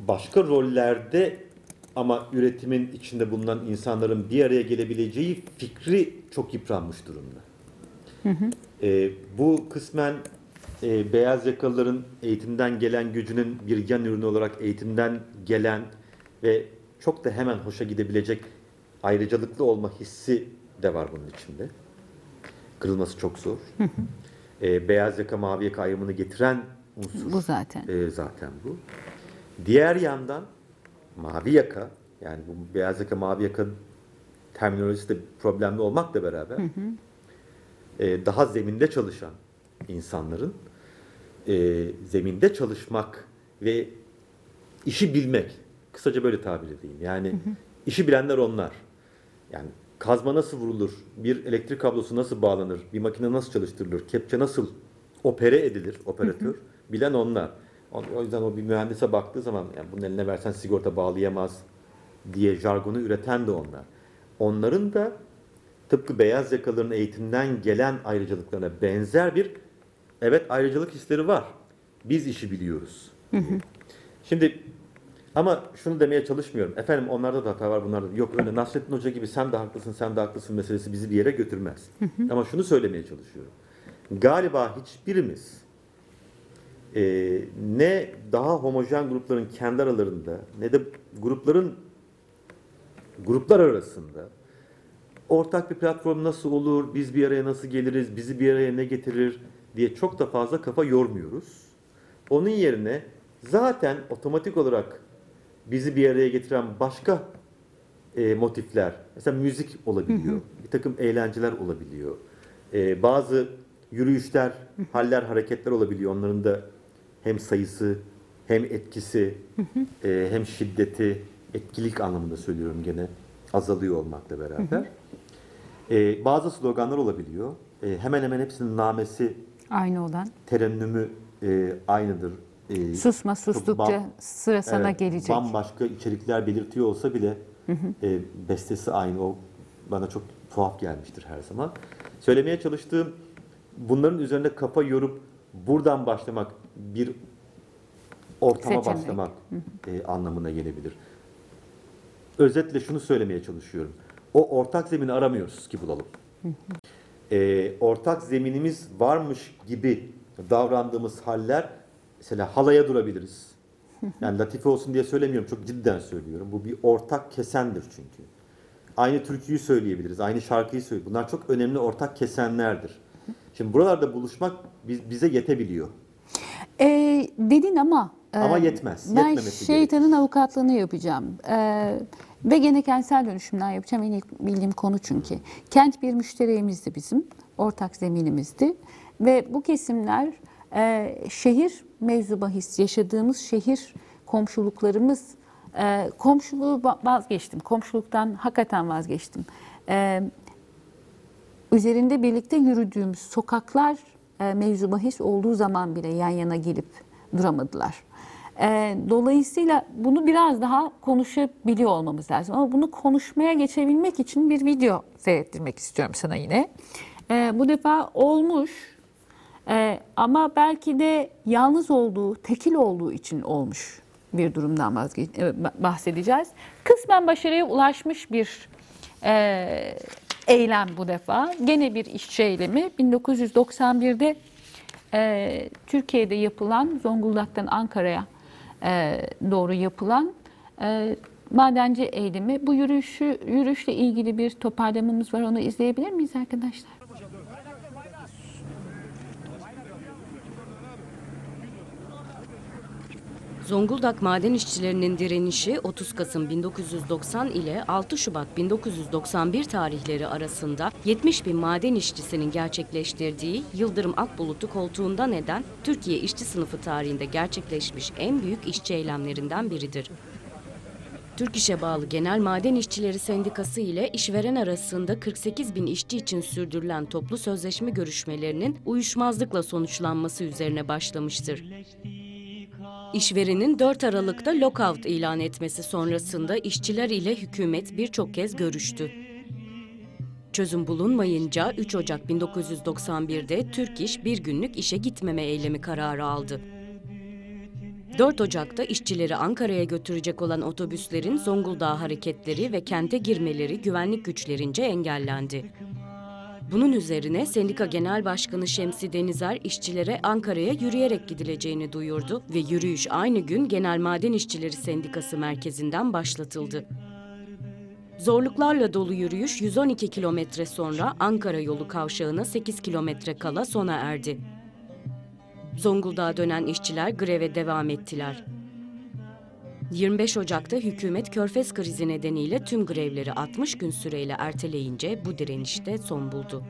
başka rollerde ama üretimin içinde bulunan insanların bir araya gelebileceği fikri çok yıpranmış durumda. Ee, bu kısmen e, beyaz yakalıların eğitimden gelen gücünün bir yan ürünü olarak eğitimden gelen ve çok da hemen hoşa gidebilecek ayrıcalıklı olma hissi de var bunun içinde. Kırılması çok zor. Ee, beyaz yaka mavi yaka ayrımını getiren unsur Bu zaten. e, zaten bu. Diğer yandan mavi yaka yani bu beyaz yaka mavi yaka terminolojisi de problemli olmakla beraber e, daha zeminde çalışan insanların e, zeminde çalışmak ve işi bilmek kısaca böyle tabir edeyim. Yani işi bilenler onlar. Yani kazma nasıl vurulur, bir elektrik kablosu nasıl bağlanır, bir makine nasıl çalıştırılır, kepçe nasıl opere edilir, operatör bilen onlar. O yüzden o bir mühendise baktığı zaman yani bunun eline versen sigorta bağlayamaz diye jargonu üreten de onlar. Onların da tıpkı beyaz yakalıların eğitimden gelen ayrıcalıklarına benzer bir evet ayrıcalık hisleri var. Biz işi biliyoruz. Şimdi ama şunu demeye çalışmıyorum. Efendim onlarda da hata var bunlarda. da. Yok öyle Nasrettin Hoca gibi sen de haklısın sen de haklısın meselesi bizi bir yere götürmez. Ama şunu söylemeye çalışıyorum. Galiba hiçbirimiz e, ne daha homojen grupların kendi aralarında ne de grupların gruplar arasında ortak bir platform nasıl olur, biz bir araya nasıl geliriz, bizi bir araya ne getirir diye çok da fazla kafa yormuyoruz. Onun yerine zaten otomatik olarak bizi bir araya getiren başka e, motifler, mesela müzik olabiliyor, bir takım eğlenceler olabiliyor, E, bazı yürüyüşler, haller, hareketler olabiliyor. Onların da hem sayısı, hem etkisi, e, hem şiddeti, etkilik anlamında söylüyorum gene azalıyor olmakla beraber. E, bazı sloganlar olabiliyor. E, hemen hemen hepsinin namesi, Aynı olan. terennümü e, aynıdır. E, Susma sustukça sıra sana Evet, gelecek. Bambaşka içerikler belirtiyor olsa bile e, bestesi aynı. O bana çok tuhaf gelmiştir her zaman. Söylemeye çalıştığım bunların üzerine kafa yorup buradan başlamak bir ortama Seçenek. başlamak e, anlamına gelebilir. Özetle şunu söylemeye çalışıyorum. O ortak zemini aramıyoruz ki bulalım. E, ortak zeminimiz varmış gibi davrandığımız haller mesela halaya durabiliriz. <laughs> Yani latife olsun diye söylemiyorum. Çok cidden söylüyorum. Bu bir ortak kesendir çünkü. Aynı türküyü söyleyebiliriz. Aynı şarkıyı söyleyebiliriz. Bunlar çok önemli ortak kesenlerdir. Şimdi buralarda buluşmak biz- bize yetebiliyor. Ee, dedin ama e, Ama yetmez, Ben yetmemesi şeytanın avukatlığını yapacağım. Ee, ve gene kentsel dönüşümden yapacağım. En iyi bildiğim konu çünkü. Kent bir müşteriyimizdi bizim. Ortak zeminimizdi. Ve bu kesimler e, şehir mevzu bahis yaşadığımız şehir komşuluklarımız e, komşuluğu va- vazgeçtim. Komşuluktan hakikaten vazgeçtim. E, üzerinde birlikte yürüdüğümüz sokaklar e, mevzu bahis olduğu zaman bile yan yana gelip duramadılar. E, dolayısıyla bunu biraz daha konuşabiliyor olmamız lazım. Ama bunu konuşmaya geçebilmek için bir video seyrettirmek istiyorum sana yine. E, bu defa olmuş e, ama belki de yalnız olduğu, tekil olduğu için olmuş bir durumdan e, bahsedeceğiz. Kısmen başarıya ulaşmış bir e, eylem bu defa. Gene bir işçi eylemi. 1991'de e, Türkiye'de yapılan, Zonguldak'tan Ankara'ya e, doğru yapılan e, madenci eylemi. Bu yürüyüşü, yürüyüşle ilgili bir toparlamamız var. Onu izleyebilir miyiz arkadaşlar? Zonguldak maden işçilerinin direnişi 30 Kasım 1990 ile 6 Şubat 1991 tarihleri arasında 70 bin maden işçisinin gerçekleştirdiği Yıldırım Akbulut'u koltuğundan eden Türkiye işçi sınıfı tarihinde gerçekleşmiş en büyük işçi eylemlerinden biridir. Türk İş'e bağlı Genel Maden İşçileri Sendikası ile işveren arasında 48 bin işçi için sürdürülen toplu sözleşme görüşmelerinin uyuşmazlıkla sonuçlanması üzerine başlamıştır. İşverenin 4 Aralık'ta lockout ilan etmesi sonrasında işçiler ile hükümet birçok kez görüştü. Çözüm bulunmayınca 3 Ocak 1991'de Türk İş bir günlük işe gitmeme eylemi kararı aldı. 4 Ocak'ta işçileri Ankara'ya götürecek olan otobüslerin Zonguldak'a hareketleri ve kente girmeleri güvenlik güçlerince engellendi. Bunun üzerine Sendika Genel Başkanı Şemsi Denizer işçilere Ankara'ya yürüyerek gidileceğini duyurdu ve yürüyüş aynı gün Genel Maden İşçileri Sendikası merkezinden başlatıldı. Zorluklarla dolu yürüyüş 112 kilometre sonra Ankara yolu kavşağına 8 kilometre kala sona erdi. Zonguldak'a dönen işçiler greve devam ettiler. 25 Ocak'ta hükümet Körfez krizi nedeniyle tüm grevleri 60 gün süreyle erteleyince bu direnişte son buldu.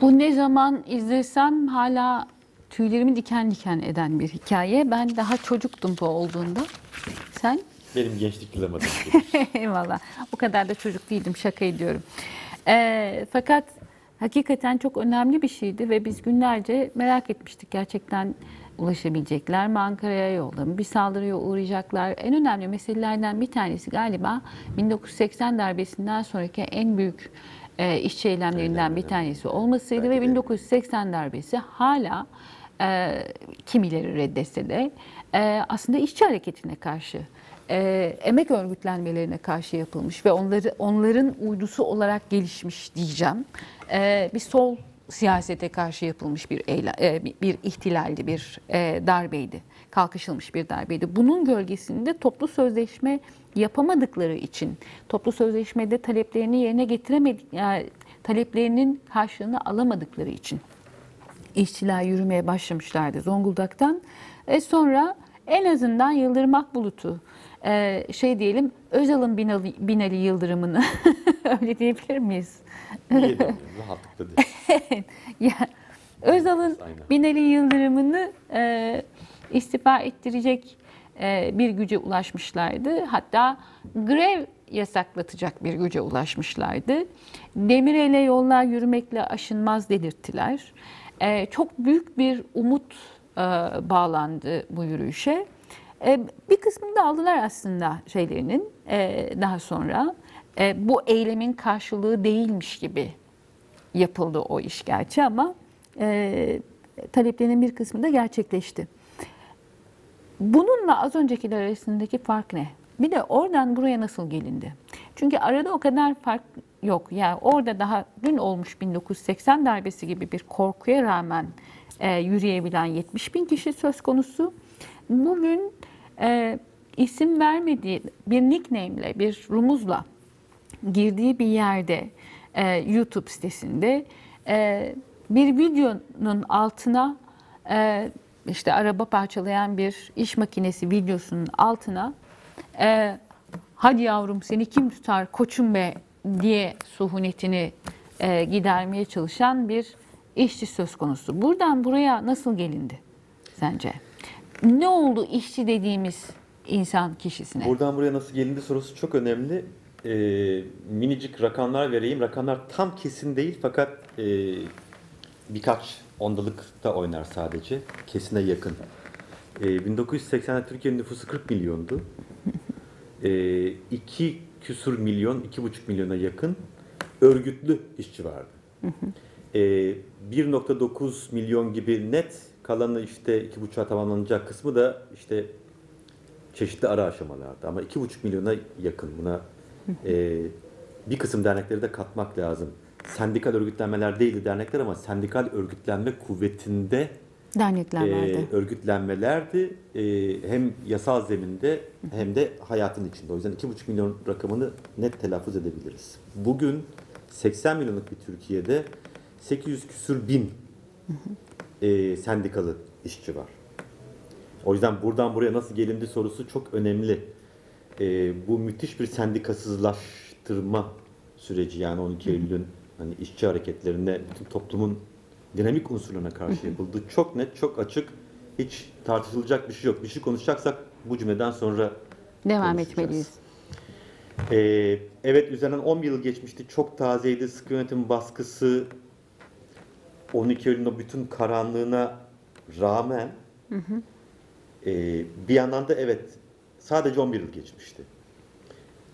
Bu ne zaman izlesem hala tüylerimi diken diken eden bir hikaye. Ben daha çocuktum bu olduğunda. Sen? Benim gençlik yılamadım. <laughs> Eyvallah. O kadar da çocuk değildim. Şaka ediyorum. Ee, fakat hakikaten çok önemli bir şeydi ve biz günlerce merak etmiştik. Gerçekten ulaşabilecekler mi Ankara'ya yolda mı? Bir saldırıya uğrayacaklar. En önemli meselelerden bir tanesi galiba 1980 darbesinden sonraki en büyük e, işçi eylemlerinden bir tanesi olmasıydı ve 1980 darbesi hala e, kimileri reddetse de e, aslında işçi hareketine karşı e, emek örgütlenmelerine karşı yapılmış ve onları onların uydusu olarak gelişmiş diyeceğim. E, bir sol siyasete karşı yapılmış bir eyle, e, bir- ihtilaldi, bir e, darbeydi. Kalkışılmış bir darbeydi. Bunun gölgesinde toplu sözleşme yapamadıkları için, toplu sözleşmede taleplerini yerine getiremedik, yani taleplerinin karşılığını alamadıkları için işçiler yürümeye başlamışlardı Zonguldak'tan. E sonra en azından Yıldırım Akbulut'u e, şey diyelim Özal'ın Binali, Binali Yıldırım'ını <laughs> öyle diyebilir miyiz? De <laughs> rahatlıkla değil. <laughs> ya, Özal'ın. Binali Yıldırım'ını e, istifa ettirecek e, bir güce ulaşmışlardı. Hatta grev yasaklatacak bir güce ulaşmışlardı. Demirel'e yollar yürümekle aşınmaz delirttiler. E, çok büyük bir umut e, bağlandı bu yürüyüşe. E, bir kısmını da aldılar aslında şeylerinin e, daha sonra. E, bu eylemin karşılığı değilmiş gibi yapıldı o iş gerçi ama e, taleplerinin bir kısmı da gerçekleşti. Bununla az öncekiler arasındaki fark ne? Bir de oradan buraya nasıl gelindi? Çünkü arada o kadar fark yok. Yani orada daha dün olmuş 1980 darbesi gibi bir korkuya rağmen e, yürüyebilen 70 bin kişi söz konusu. Bugün e, isim vermediği bir nickname'le, bir rumuzla girdiği bir yerde e, YouTube sitesinde e, bir videonun altına e, işte araba parçalayan bir iş makinesi videosunun altına e, hadi yavrum seni kim tutar koçum be diye suhunetini e, gidermeye çalışan bir işçi söz konusu. Buradan buraya nasıl gelindi sence? Ne oldu işçi dediğimiz insan kişisine? Buradan buraya nasıl gelindi sorusu çok önemli. Ee, minicik rakamlar vereyim. Rakamlar tam kesin değil fakat e, birkaç ondalıkta oynar sadece. Kesine yakın. Ee, 1980'de Türkiye'nin nüfusu 40 milyondu. Ee, 2 küsur milyon, 2,5 milyona yakın örgütlü işçi vardı. Ee, 1.9 milyon gibi net Kalanı işte iki buçuğa tamamlanacak kısmı da işte çeşitli ara aşamalarda. Ama iki buçuk milyona yakın buna e, bir kısım dernekleri de katmak lazım. Sendikal örgütlenmeler değildi dernekler ama sendikal örgütlenme kuvvetinde Dernekler e, örgütlenmelerdi. E, hem yasal zeminde hem de hayatın içinde. O yüzden 2,5 milyon rakamını net telaffuz edebiliriz. Bugün 80 milyonluk bir Türkiye'de 800 küsür bin e, sendikalı işçi var. O yüzden buradan buraya nasıl gelindi sorusu çok önemli. E, bu müthiş bir sendikasızlaştırma süreci yani 12 Eylül'ün hani işçi hareketlerine, bütün toplumun dinamik unsurlarına karşı yapıldı. Çok net, çok açık. Hiç tartışılacak bir şey yok. Bir şey konuşacaksak bu cümleden sonra Devam etmeliyiz. Ee, evet üzerinden 11 yıl geçmişti. Çok tazeydi. Sıkı yönetim baskısı 12 Eylül'ün o bütün karanlığına rağmen ee, bir yandan da evet sadece 11 yıl geçmişti.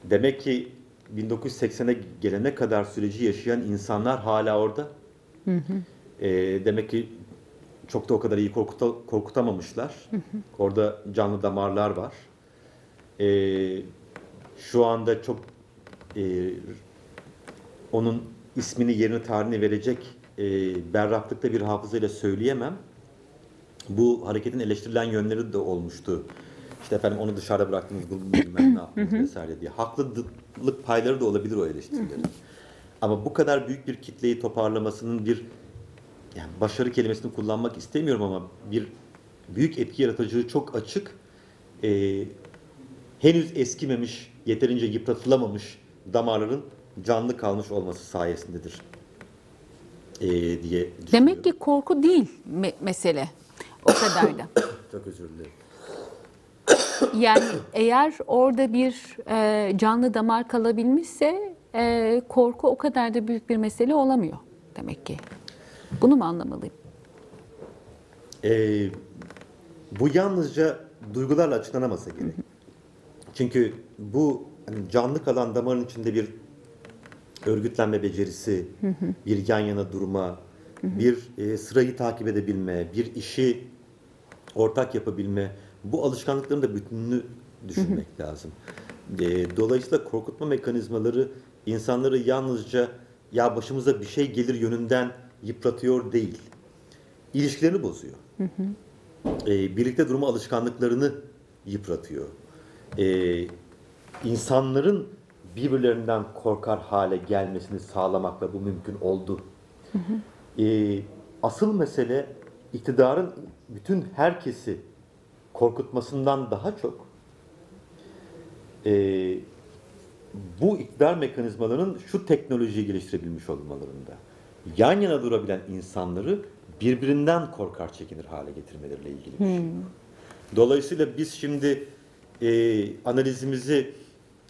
Demek ki 1980'e gelene kadar süreci yaşayan insanlar hala orada. Ee, demek ki çok da o kadar iyi korkuta, korkutamamışlar. Orada canlı damarlar var. Ee, şu anda çok e, onun ismini, yerini, tarihini verecek e, berraklıkta bir hafızayla söyleyemem. Bu hareketin eleştirilen yönleri de olmuştu. İşte efendim onu dışarıda bıraktınız, bilmem ne <clears throat> yaptınız vesaire diye. Haklılık payları da olabilir o eleştirilerin. Ama bu kadar büyük bir kitleyi toparlamasının bir yani başarı kelimesini kullanmak istemiyorum ama bir büyük etki yaratıcılığı çok açık. Ee, henüz eskimemiş, yeterince yıpratılamamış damarların canlı kalmış olması sayesindedir. Ee, diye düşünüyorum. Demek ki korku değil me- mesele. O kadar da. <coughs> Çok özür dilerim. Yani eğer orada bir e, canlı damar kalabilmişse e, korku o kadar da büyük bir mesele olamıyor demek ki. Bunu mu anlamalıyım? Ee, bu yalnızca duygularla açıklanamasa gerek. Çünkü bu hani canlı kalan damarın içinde bir örgütlenme becerisi, bir yan yana durma, bir e, sırayı takip edebilme, bir işi ortak yapabilme, bu alışkanlıkların da bütününü düşünmek lazım. E, dolayısıyla korkutma mekanizmaları insanları yalnızca ya başımıza bir şey gelir yönünden yıpratıyor değil. İlişkilerini bozuyor. E, birlikte durma alışkanlıklarını yıpratıyor. E, insanların birbirlerinden korkar hale gelmesini sağlamakla bu mümkün oldu. E, asıl mesele iktidarın bütün herkesi korkutmasından daha çok e, bu iktidar mekanizmalarının şu teknolojiyi geliştirebilmiş olmalarında. Yan yana durabilen insanları birbirinden korkar çekinir hale getirmeleriyle ilgili bir şey. Dolayısıyla biz şimdi e, analizimizi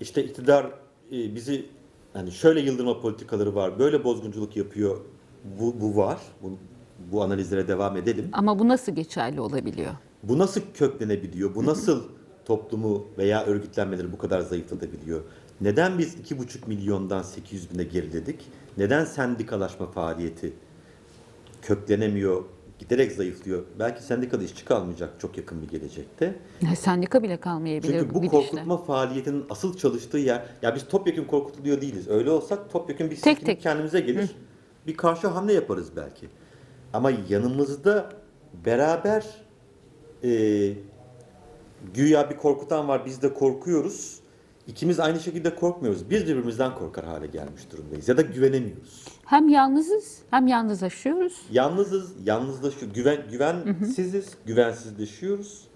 işte iktidar e, bizi hani şöyle yıldırma politikaları var, böyle bozgunculuk yapıyor. Bu, bu var. Bu, bu analizlere devam edelim. Ama bu nasıl geçerli olabiliyor? Bu nasıl köklenebiliyor? Bu nasıl toplumu veya örgütlenmeleri bu kadar zayıflatabiliyor? Neden biz 2,5 milyondan 800 bine geriledik? Neden sendikalaşma faaliyeti köklenemiyor, giderek zayıflıyor? Belki sendikada işçi kalmayacak çok yakın bir gelecekte. Ya Sendika bile kalmayabilir Çünkü bu gidişle. korkutma faaliyetinin asıl çalıştığı yer, ya biz topyekun korkutuluyor değiliz. Öyle olsak topyekun bir Tek tek. kendimize gelir. Bir karşı hamle yaparız belki. Ama yanımızda beraber e, güya bir korkutan var, biz de korkuyoruz. İkimiz aynı şekilde korkmuyoruz. Biz birbirimizden korkar hale gelmiş durumdayız. Ya da güvenemiyoruz. Hem yalnızız hem yalnızlaşıyoruz. Yalnızız, yalnızlaşıyor, güven, güvensiziz, güvensizleşiyoruz.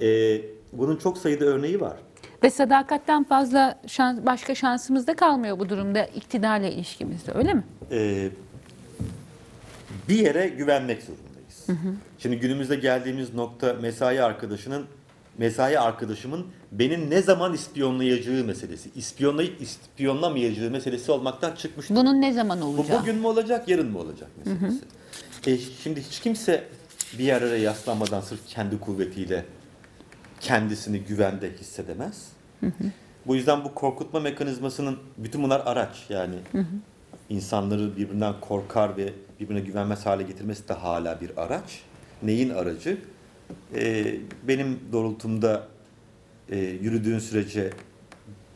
E, bunun çok sayıda örneği var. Ve sadakatten fazla şans, başka şansımız da kalmıyor bu durumda iktidarla ilişkimizde öyle mi? e, bir yere güvenmek zorundayız. Şimdi günümüzde geldiğimiz nokta mesai arkadaşının mesai arkadaşımın beni ne zaman ispiyonlayacağı meselesi. İspiyonlayıp ispiyonlamayacağı meselesi olmaktan çıkmıştır. Bunun ne zaman Bu olacağı? bugün mü olacak, yarın mı olacak meselesi. E, şimdi hiç kimse bir yerlere yaslanmadan sırf kendi kuvvetiyle kendisini güvende hissedemez. Bu yüzden bu korkutma mekanizmasının bütün bunlar araç yani insanları birbirinden korkar ve birbirine güvenmez hale getirmesi de hala bir araç. neyin aracı? Ee, benim doğrultumda e, yürüdüğün sürece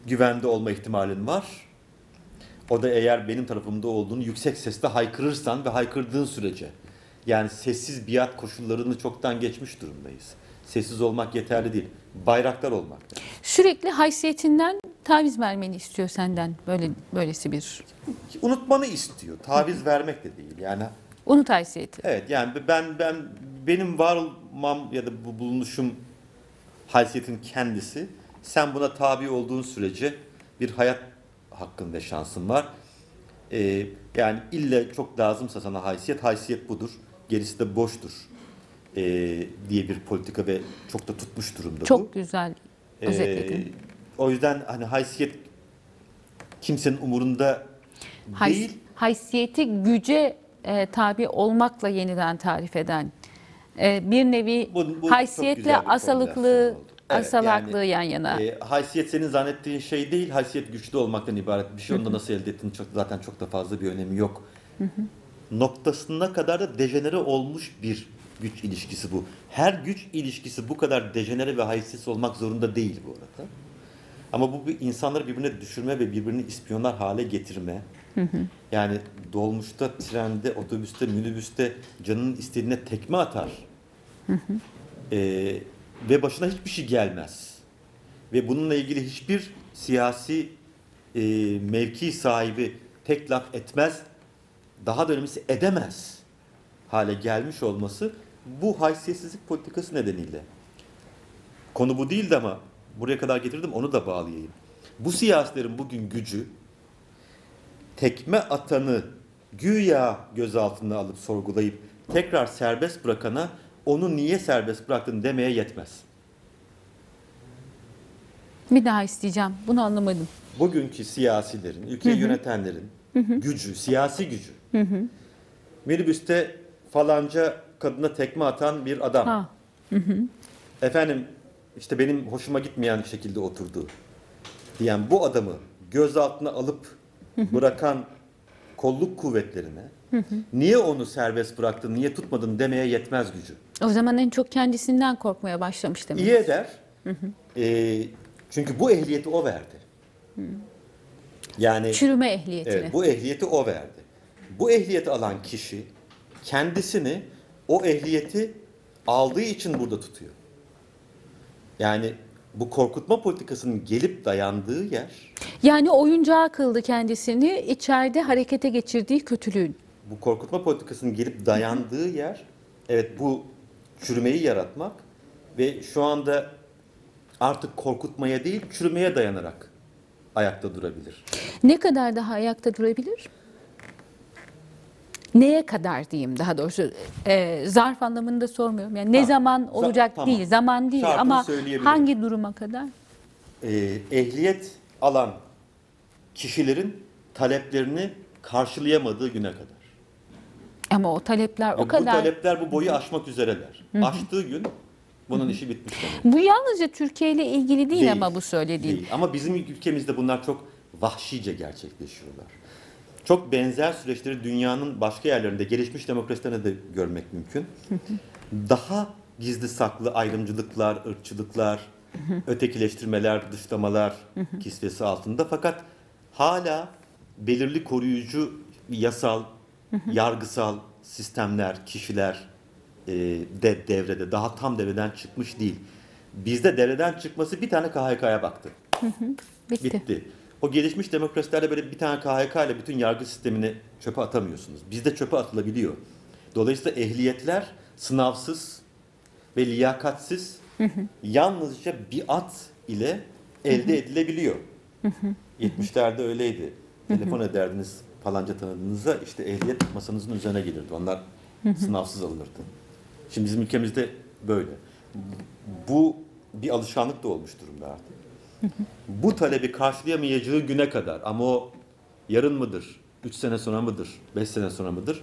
güvende olma ihtimalin var. O da eğer benim tarafımda olduğunu yüksek sesle haykırırsan ve haykırdığın sürece. Yani sessiz biat koşullarını çoktan geçmiş durumdayız. Sessiz olmak yeterli değil. Bayraktar olmak. Sürekli haysiyetinden taviz vermeni istiyor senden böyle böylesi bir Unutmanı istiyor. Taviz vermek de değil. Yani unut haysiyeti. Evet yani ben ben benim var olmam ya da bu bulunuşum haysiyetin kendisi. Sen buna tabi olduğun sürece bir hayat hakkın ve şansın var. Ee, yani ille çok lazımsa sana haysiyet, haysiyet budur. Gerisi de boştur. Ee, diye bir politika ve çok da tutmuş durumda bu. Çok güzel Ee, özetledin. o yüzden hani haysiyet kimsenin umurunda Hays- değil. haysiyeti güce e, tabi olmakla yeniden tarif eden e, bir nevi Bu- bu haysiyetle asalıklığı. Evet, asalaklığı yani, yan yana. E, haysiyet senin zannettiğin şey değil, haysiyet güçlü olmaktan ibaret bir şey. Onu da nasıl elde ettiğin çok, zaten çok da fazla bir önemi yok. Noktasına kadar da dejenere olmuş bir güç ilişkisi bu. Her güç ilişkisi bu kadar dejenere ve haysiyetsiz olmak zorunda değil bu arada. Ama bu bir insanları birbirine düşürme ve birbirini ispiyonlar hale getirme. Yani dolmuşta, trende, otobüste, minibüste canının istediğine tekme atar. Ee, ve başına hiçbir şey gelmez. Ve bununla ilgili hiçbir siyasi e, mevki sahibi tek laf etmez. Daha da önemlisi edemez hale gelmiş olması bu haysiyetsizlik politikası nedeniyle. Konu bu değildi ama buraya kadar getirdim onu da bağlayayım. Bu siyasilerin bugün gücü tekme atanı güya gözaltına alıp sorgulayıp tekrar serbest bırakana onu niye serbest bıraktın demeye yetmez. Bir daha isteyeceğim. Bunu anlamadım. Bugünkü siyasilerin, ülkeyi yönetenlerin gücü, siyasi gücü. Minibüste falanca kadına tekme atan bir adam. Ha. Efendim işte benim hoşuma gitmeyen şekilde oturdu diyen bu adamı gözaltına alıp bırakan kolluk kuvvetlerine niye onu serbest bıraktın, niye tutmadın demeye yetmez gücü. O zaman en çok kendisinden korkmaya başlamış demek. İyi eder. Ee, çünkü bu ehliyeti o verdi. Yani Çürüme ehliyetini. evet, bu ehliyeti o verdi. Bu ehliyeti alan kişi kendisini o ehliyeti aldığı için burada tutuyor. Yani bu korkutma politikasının gelip dayandığı yer Yani oyuncağı kıldı kendisini içeride harekete geçirdiği kötülüğün. bu korkutma politikasının gelip dayandığı yer evet bu çürümeyi yaratmak ve şu anda artık korkutmaya değil çürümeye dayanarak ayakta durabilir. Ne kadar daha ayakta durabilir? Neye kadar diyeyim daha doğrusu e, zarf anlamında sormuyorum. Yani ne Tamam. zaman olacak tamam. değil, zaman değil Şartını ama hangi duruma kadar? Ee, ehliyet alan kişilerin taleplerini karşılayamadığı güne kadar. Ama o talepler Ve o Bu kadar. talepler bu boyu aşmak üzereler. Aştığı gün bunun işi bitmiş demek. Bu yalnızca Türkiye ile ilgili değil, Değil, ama bu söylediğin. Değil. Ama bizim ülkemizde bunlar çok vahşice gerçekleşiyorlar. Çok benzer süreçleri dünyanın başka yerlerinde, gelişmiş demokrasilerde de görmek mümkün. <laughs> Daha gizli saklı ayrımcılıklar, ırkçılıklar, <laughs> ötekileştirmeler, dışlamalar <laughs> kisvesi altında. Fakat hala belirli koruyucu yasal, yargısal sistemler, kişiler e, de devrede. Daha tam devreden çıkmış değil. Bizde devreden çıkması bir tane KHK'ya baktı. Bitti. Bitti. O gelişmiş demokrasilerde böyle bir tane KHK ile bütün yargı sistemini çöpe atamıyorsunuz. Bizde çöpe atılabiliyor. Dolayısıyla ehliyetler sınavsız ve liyakatsiz yalnızca bir at ile elde edilebiliyor. 70'lerde öyleydi. Telefon ederdiniz falanca tanıdığınıza işte ehliyet masanızın üzerine gelirdi. Onlar sınavsız alınırdı. Şimdi bizim ülkemizde böyle. Bu bir alışkanlık da olmuş durumda artık bu talebi karşılayamayacağı güne kadar ama o yarın mıdır, 3 sene sonra mıdır, 5 sene sonra mıdır?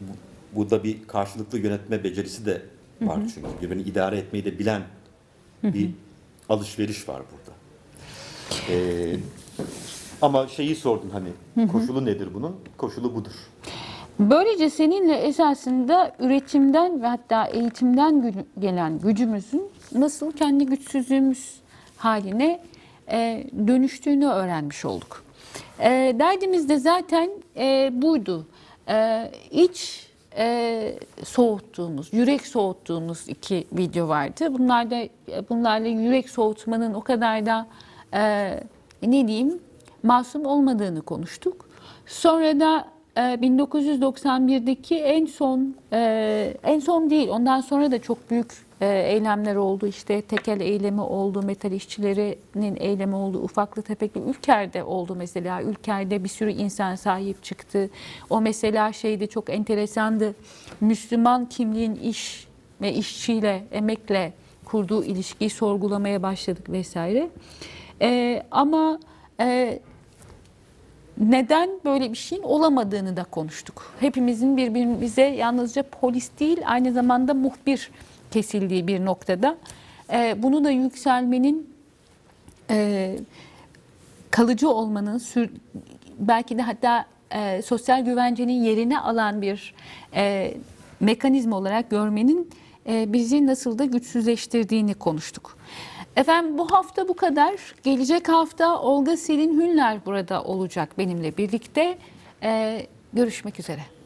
Bu, burada bir karşılıklı yönetme becerisi de var çünkü. Birbirini idare etmeyi de bilen bir alışveriş var burada. Ee, ama şeyi sordun hani koşulu nedir bunun? Koşulu budur. Böylece seninle esasında üretimden ve hatta eğitimden gelen gücümüzün nasıl kendi güçsüzlüğümüz haline e, dönüştüğünü öğrenmiş olduk. E, derdimiz de zaten e, buydu. E, iç e, soğuttuğumuz, yürek soğuttuğumuz iki video vardı. Bunlar da bunlarla yürek soğutmanın o kadar da e, ne diyeyim masum olmadığını konuştuk. Sonra da e, 1991'deki en son e, en son değil ondan sonra da çok büyük e, eylemler oldu. İşte tekel eylemi oldu, metal işçilerinin eylemi oldu, ufaklı tefekli Ülker'de oldu mesela. Ülker'de bir sürü insan sahip çıktı. O mesela şeyde çok enteresandı. Müslüman kimliğin iş ve işçiyle, emekle kurduğu ilişkiyi sorgulamaya başladık vesaire. E, ama e, neden böyle bir şeyin olamadığını da konuştuk. Hepimizin birbirimize yalnızca polis değil aynı zamanda muhbir kesildiği bir noktada. Ee, bunu da yükselmenin e, kalıcı olmanın sür, belki de hatta e, sosyal güvencenin yerini alan bir e, mekanizma olarak görmenin e, bizi nasıl da güçsüzleştirdiğini konuştuk. Efendim bu hafta bu kadar. Gelecek hafta Olga Selin Hünler burada olacak benimle birlikte. E, görüşmek üzere.